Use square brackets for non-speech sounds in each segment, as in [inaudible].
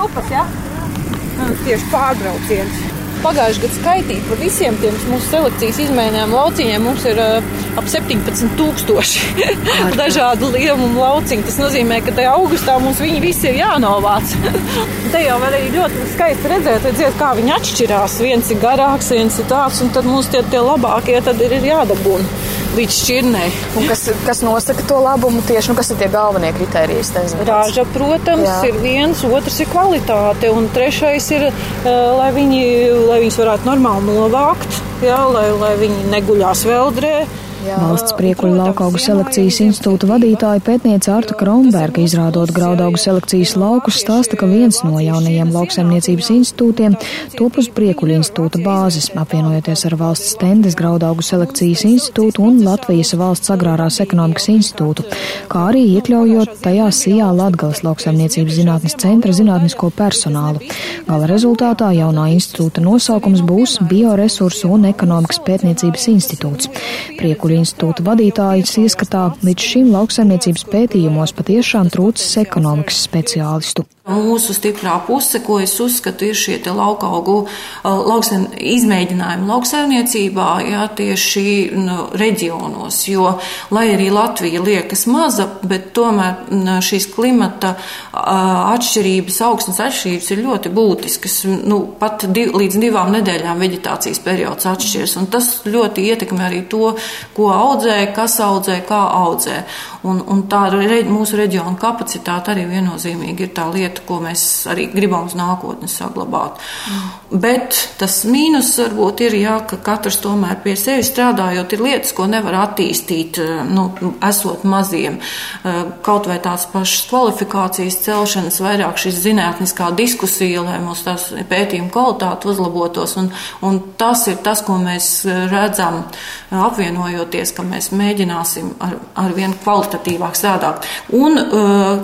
šķupas, jā? Ja? Tieši pārbrauciens. Pagājušajā gadā skaitīja par visiem tiem mūsu selekcijas izmaiņām lauciņiem. Mums ir uh, ap 17,000 [laughs] dažādu lielumu lauciņu. Tas nozīmē, ka tajā augustā mums viņi visi ir jānovāc. [laughs] Te jau var arī ļoti skaisti redzēt, redziet, kā viņi atšķirās. Viens ir garāks, viens ir tāds, un tad mums tie, tie labākie tad ir jādabūna līdz šķirnei. Un kas, kas nosaka to labumu tieši, nu, kas ir tie galvenie kriteriji? Rāža, protams, Jā. ir viens, otrs ir kvalitāte, un trešais ir, uh, lai, viņi, lai viņus varētu normāli novākt, jā, lai, lai viņi neguļās veldrē. Valsts priekuļu laukaugu selekcijas institūta vadītāja pētniece Arta Kronberga izrādot graudaugu selekcijas laukus stāsta, ka viens no jaunajiem lauksaimniecības institūtiem top uz priekuļu institūta bāzes, apvienojoties ar valsts stendes graudaugu selekcijas institūtu un Latvijas valsts agrārās ekonomikas institūtu, kā arī iekļaujot tajā sijā Latgales lauksaimniecības zinātnes centra zinātnisko personālu. Gala rezultātā jaunā institūta nosaukums būs Bioresursu un ekonomikas pētniecības institūts. Priekuļu Pētījuma institūta vadītājas ieskatā līdz šim lauksaimniecības pētījumos patiešām trūcis ekonomikas speciālistu. Mūsu stiprā puse, ko es uzskatu, ir šie laukaugu lauksaim, izmēģinājumi lauksaimniecībā, jā, tieši nu, reģionos, jo, lai arī Latvija liekas maza, bet tomēr šīs klimata atšķirības, augstnes atšķirības ir ļoti būtiskas. Nu, pat div, līdz divām nedēļām veģetācijas periods atšķiras, un tas ļoti ietekmē arī to, ko audzē, kas audzē, kā audzē. Un, un tā re, mūsu reģiona kapacitāte arī viennozīmīgi ir tā lieta, ko mēs arī gribam uz nākotni saglabāt. Mm. Bet tas mīnus varbūt ir, jā, ka katrs tomēr pie sevis strādājot, ir lietas, ko nevar attīstīt, eh, nu, esot maziem. Eh, kaut vai tās pašas kvalifikācijas celšanas, vairāk šis zinātniskā diskusija, lai mūsu tās pētījuma kvalitāte uzlabotos. Un, un tas ir tas, ko mēs redzam apvienojoties, ka mēs mēģināsim ar, ar kvalitāti kvalitatīvāk strādāt. Un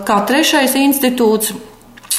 kā trešais institūts.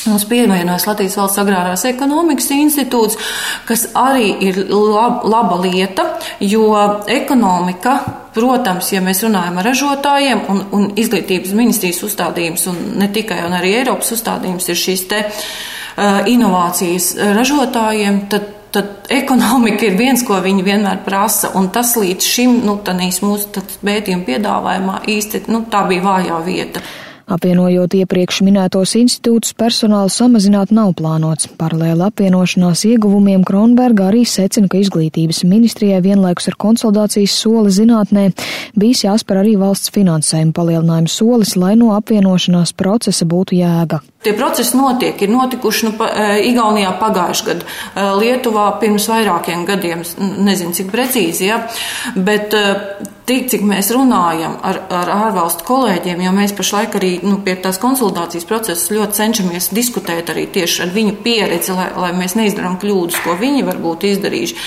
Mums pievienojas Latvijas valsts agrārās ekonomikas institūts, kas arī ir lab, laba lieta, jo ekonomika Protams, ja mēs runājam ar ražotājiem un, un izglītības ministrijas uzstādījums, un ne tikai, un arī Eiropas uzstādījums ir šīs te uh, inovācijas ražotājiem, tad tad ekonomika ir viens, ko viņi vienmēr prasa. Un tas līdz šim, nu, tādīs mūsu pētījuma piedāvājumā īsti, nu, tā bija vājā vieta. Apvienojot iepriekš minētos institūtus, personālu samazināt nav plānots. Paralēli apvienošanās ieguvumiem Kronberga arī secina, ka izglītības ministrijai vienlaikus ar konsolidācijas soli zinātnē bijis jāspēr arī valsts finansējuma palielinājuma solis, lai no apvienošanās procesa būtu jēga. Tie procesi notiek, ir notikuši nu, pa, e, Igaunijā pagājušajā gadā, e, Lietuvā pirms vairākiem gadiem, nezinu cik precīzi, ja, bet e, tik, cik mēs runājam ar, ar ārvalstu kolēģiem, jo mēs pašlaik arī nu, pie tās konsultācijas procesas ļoti cenšamies diskutēt arī tieši ar viņu pieredzi, lai, lai mēs neizdarām kļūdas, ko viņi varbūt izdarījuši.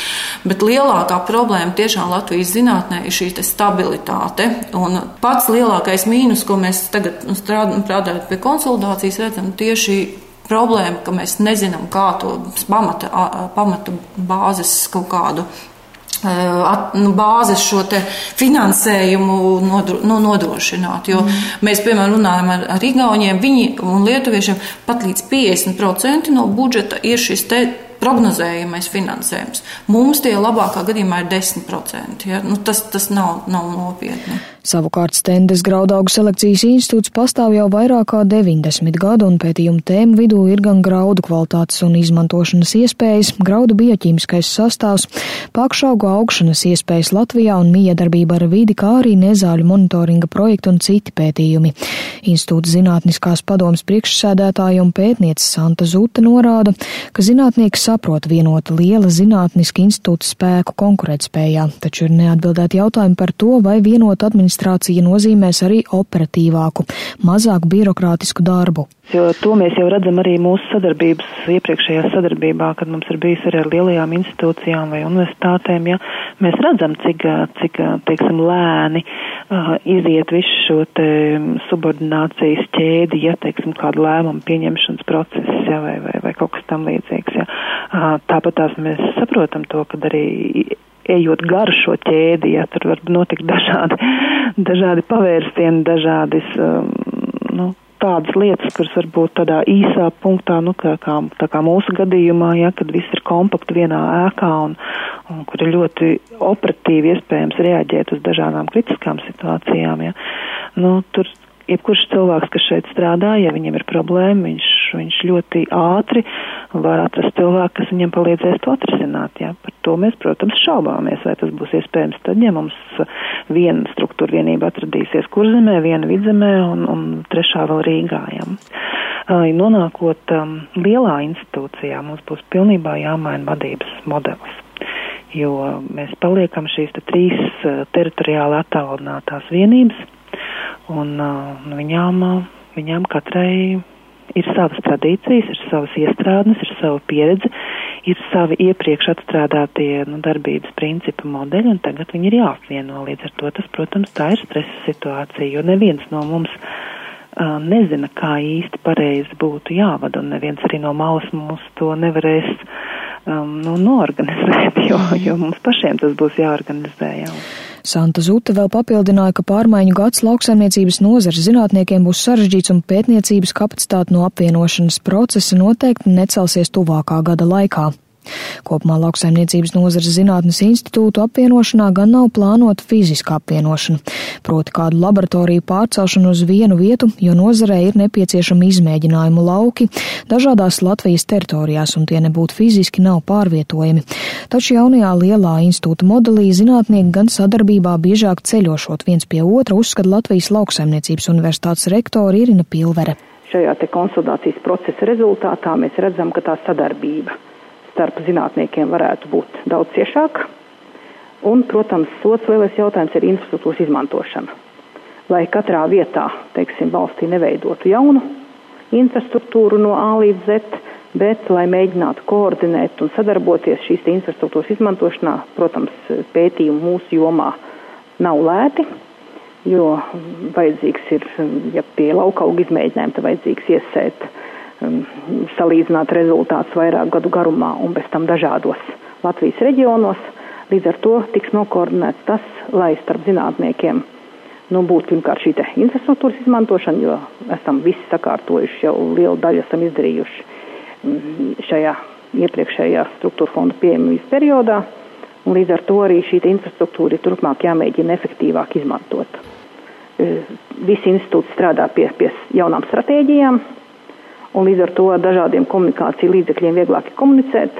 Bet lielākā problēma tiešām Latvijas zinātnē ir šī stabilitāte. Un pats lielākais mīnus, ko mēs tagad nu, strādājot pie konsultācijas, redzam, tieši problēma, ka mēs nezinām, kā to pamata, pamata bāzes kaut kādu at, nu, bāzes šo finansējumu nodro, nu, nodrošināt. Jo mm. mēs, piemēram, runājam ar, ar Igauniem, viņi un Lietuviešiem pat līdz 50% no budžeta ir šis te prognozējamais finansējums. Mums tie labākā gadījumā ir 10%. Ja? Nu, tas, tas nav, nav nopietni. Savukārt Stendes graudaugu selekcijas institūts pastāv jau vairāk kā 90 gadu, un pētījumu tēmu vidū ir gan graudu kvalitātes un izmantošanas iespējas, graudu bioķīmiskais sastāvs, pakšaugu augšanas iespējas Latvijā un miedarbība ar vidi, kā arī nezāļu monitoringa projektu un citi pētījumi. Institūta zinātniskās padomas priekšsēdētāja un pētniece Santa Zute norāda, ka zinātnieki saprot vienota liela zinātniska institūta spēku konkurētspējā, taču ir neatbildēti jautājumi par to, vai vienota administrācija administrācija nozīmēs arī operatīvāku, mazāk birokrātisku darbu. Jo to mēs jau redzam arī mūsu sadarbības iepriekšējā sadarbībā, kad mums ir bijis arī ar lielajām institūcijām vai universitātēm. Ja, mēs redzam, cik, cik teiksim, lēni uh, iziet visu šo te subordinācijas ķēdi, ja, teiksim, kādu lēmumu pieņemšanas procesu, ja, vai, vai, vai kaut kas tam līdzīgs. Ja. Uh, tāpat tās mēs saprotam to, ka arī ejot garu šo ķēdi, ja tur var notikt dažādi, dažādi pavērsieni, dažādas, um, nu, tādas lietas, kuras varbūt tādā īsā punktā, nu, kā, kā, tā kā mūsu gadījumā, ja, kad viss ir kompakti vienā ēkā un, un kur ir ļoti operatīvi iespējams reaģēt uz dažādām kritiskām situācijām, ja, nu, tur jebkurš cilvēks, kas šeit strādā, ja viņam ir problēma, viņš, viņš ļoti ātri var atrast cilvēku, kas viņam palīdzēs to atrisināt. Ja. Par to mēs, protams, šaubāmies, vai tas būs iespējams tad, ja mums viena struktūra vienība atradīsies kurzemē, viena vidzemē un, un trešā vēl Rīgā. Ja. Nonākot um, lielā institūcijā, mums būs pilnībā jāmaina vadības modelis jo mēs paliekam šīs trīs teritoriāli attālinātās vienības, Un uh, viņām, uh, viņām katrai ir savas tradīcijas, ir savas iestrādnes, ir sava pieredze, ir savi iepriekš atstrādātie nu, darbības principu modeļi, un tagad viņi ir jāapvieno. Līdz ar to tas, protams, tā ir stresa situācija, jo neviens no mums uh, nezina, kā īsti pareizi būtu jāvada, un neviens arī no malas mums to nevarēs um, nu, noorganizēt, [laughs] jo, jo mums pašiem tas būs jāorganizē. Jā. Santa Zute vēl papildināja, ka pārmaiņu gads lauksaimniecības nozares zinātniekiem būs sarežģīts un pētniecības kapacitāte no apvienošanas procesa noteikti necelsies tuvākā gada laikā. Kopumā lauksaimniecības nozares zinātnes institūtu apvienošanā gan nav plānota fiziska apvienošana, proti kādu laboratoriju pārcelšanu uz vienu vietu, jo nozarē ir nepieciešami izmēģinājumu lauki dažādās Latvijas teritorijās, un tie nebūtu fiziski nav pārvietojami. Taču jaunajā lielā institūta modelī zinātnieki gan sadarbībā biežāk ceļošot viens pie otra uzskata Latvijas lauksaimniecības universitātes rektori Irina Pilvere. Šajā te konsultācijas procesa rezultātā mēs redzam, ka tā sadarbība starp zinātniekiem varētu būt daudz ciešāka. Un, protams, otrs lielais jautājums ir infrastruktūras izmantošana. Lai katrā vietā, teiksim, valstī neveidotu jaunu infrastruktūru no A līdz Z, bet lai mēģinātu koordinēt un sadarboties šīs infrastruktūras izmantošanā, protams, pētījumi mūsu jomā nav lēti, jo vajadzīgs ir, ja pie lauka auga izmēģinājuma, tad vajadzīgs iesēt um, salīdzināt rezultātus vairāk gadu garumā un bez tam dažādos Latvijas reģionos. Līdz ar to tiks nokoordinēts tas, lai starp zinātniekiem nu, būtu pirmkārt šī infrastruktūras izmantošana, jo esam visi sakārtojuši, jau lielu daļu esam izdarījuši um, šajā iepriekšējā struktūra fonda pieejamības periodā, un līdz ar to arī šī infrastruktūra ir turpmāk jāmēģina efektīvāk izmantot. Uh, visi institūti strādā pie, pie jaunām stratēģijām, un līdz ar to ar dažādiem komunikāciju līdzekļiem vieglāk komunicēt,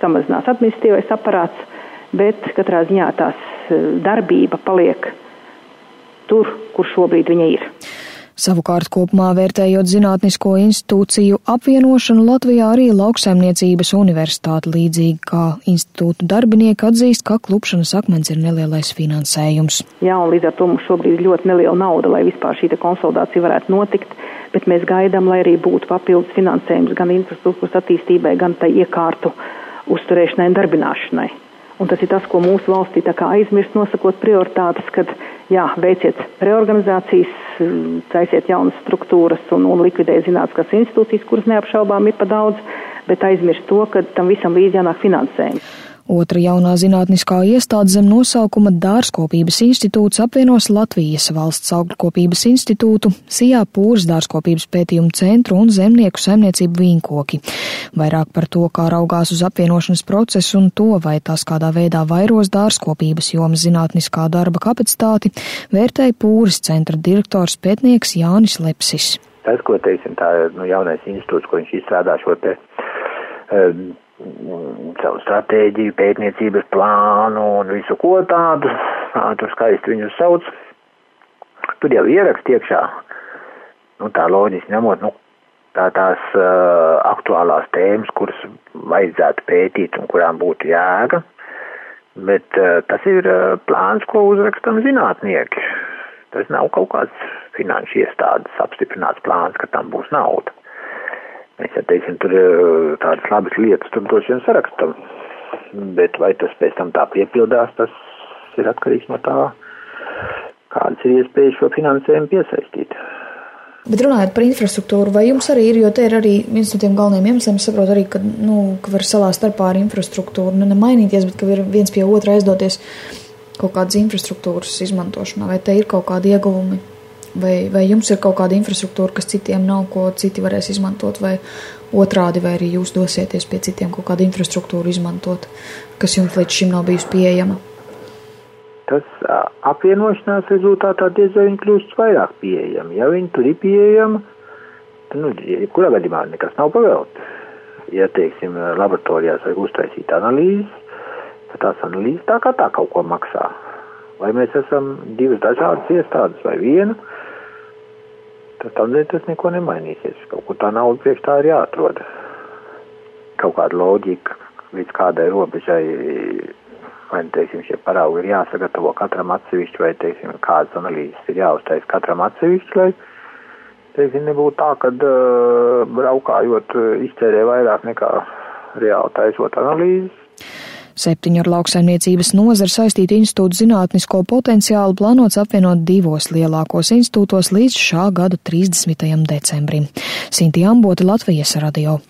samazinās administratīvais aparāts, bet katrā ziņā tās e, darbība paliek tur, kur šobrīd viņa ir. Savukārt kopumā vērtējot zinātnisko institūciju apvienošanu Latvijā arī lauksaimniecības universitāte līdzīgi kā institūtu darbinieki atzīst, ka klupšanas akmens ir nelielais finansējums. Jā, un līdz ar to mums šobrīd ir ļoti neliela nauda, lai vispār šī konsolidācija varētu notikt bet mēs gaidām, lai arī būtu papildus finansējums gan infrastruktūras attīstībai, gan tai iekārtu uzturēšanai un darbināšanai. Un tas ir tas, ko mūsu valstī aizmirst nosakot prioritātes, kad, jā, veiciet reorganizācijas, taisiet jaunas struktūras un, un likvidējiet zinātniskās institūcijas, kuras neapšaubām ir pa daudz, bet aizmirst to, ka tam visam līdz jānāk finansējums. Otra jaunā zinātniskā iestāde zem nosaukuma Dārzkopības institūts apvienos Latvijas valsts augļkopības institūtu, Sijā Pūras dārzkopības pētījumu centru un zemnieku saimniecību vīnkoki. Vairāk par to, kā raugās uz apvienošanas procesu un to, vai tas kādā veidā vairos dārzkopības jomas zinātniskā darba kapacitāti, vērtēja Pūras centra direktors pētnieks Jānis Lepsis. Tas, ko teiksim, tā nu, jaunais institūts, ko viņš izstrādā šo te um, savu stratēģiju, pētniecības plānu un visu ko tādu, tur skaisti viņus sauc. Tur jau ierakst iekšā, nu tā loģiski ņemot, nu, tā tās uh, aktuālās tēmas, kuras vajadzētu pētīt un kurām būtu jēga, bet uh, tas ir uh, plāns, ko uzrakstam zinātnieki. Tas nav kaut kāds finanšu iestādes apstiprināts plāns, ka tam būs nauda. Mēs jau teiksim, tur eh, tādas labas lietas tur droši vien sarakstam, bet vai tas pēc tam tā piepildās, tas ir atkarīgs no tā, kādas ir iespējas šo finansējumu piesaistīt. Bet runājot par infrastruktūru, vai jums arī ir, jo te ir arī viens no tiem galvenajiem iemesliem, es saprotu arī, ka, nu, ka var savā starpā ar infrastruktūru nu, nemainīties, bet ka var viens pie otra aizdoties kaut kādas infrastruktūras izmantošanā, vai te ir kaut kādi ieguvumi Vai, vai jums ir kaut kāda infrastruktūra, kas citiem nav, ko citi varēs izmantot, vai otrādi, vai arī jūs dosieties pie citiem kaut kādu infrastruktūru izmantot, kas jums līdz šim nav bijusi pieejama? Tas apvienošanās rezultātā diez vai viņi kļūst vairāk pieejami. Ja viņi tur ir pieejami, tad, nu, jebkurā gadījumā nekas nav pavēlts. Ja, teiksim, laboratorijās vajag uztaisīt analīzes, tad tās analīzes tā kā tā kaut ko maksā. Vai mēs esam divas dažādas iestādes vai viena, tad tādēļ tas neko nemainīsies. Kaut kur tā nauda priekš tā ir jāatrod. Kaut kāda loģika līdz kādai robežai, vai, teiksim, šie paraugi ir jāsagatavo katram atsevišķi, vai, teiksim, kādas analīzes ir jāuztais katram atsevišķi, lai, teiksim, nebūtu tā, ka uh, braukājot iztērē vairāk nekā reāli taisot analīzes. Septiņu ar lauksaimniecības nozara saistītu institūtu zinātnisko potenciālu plānots apvienot divos lielākos institūtos līdz šā gada 30. decembrim. Sinti Amboti Latvijas radio.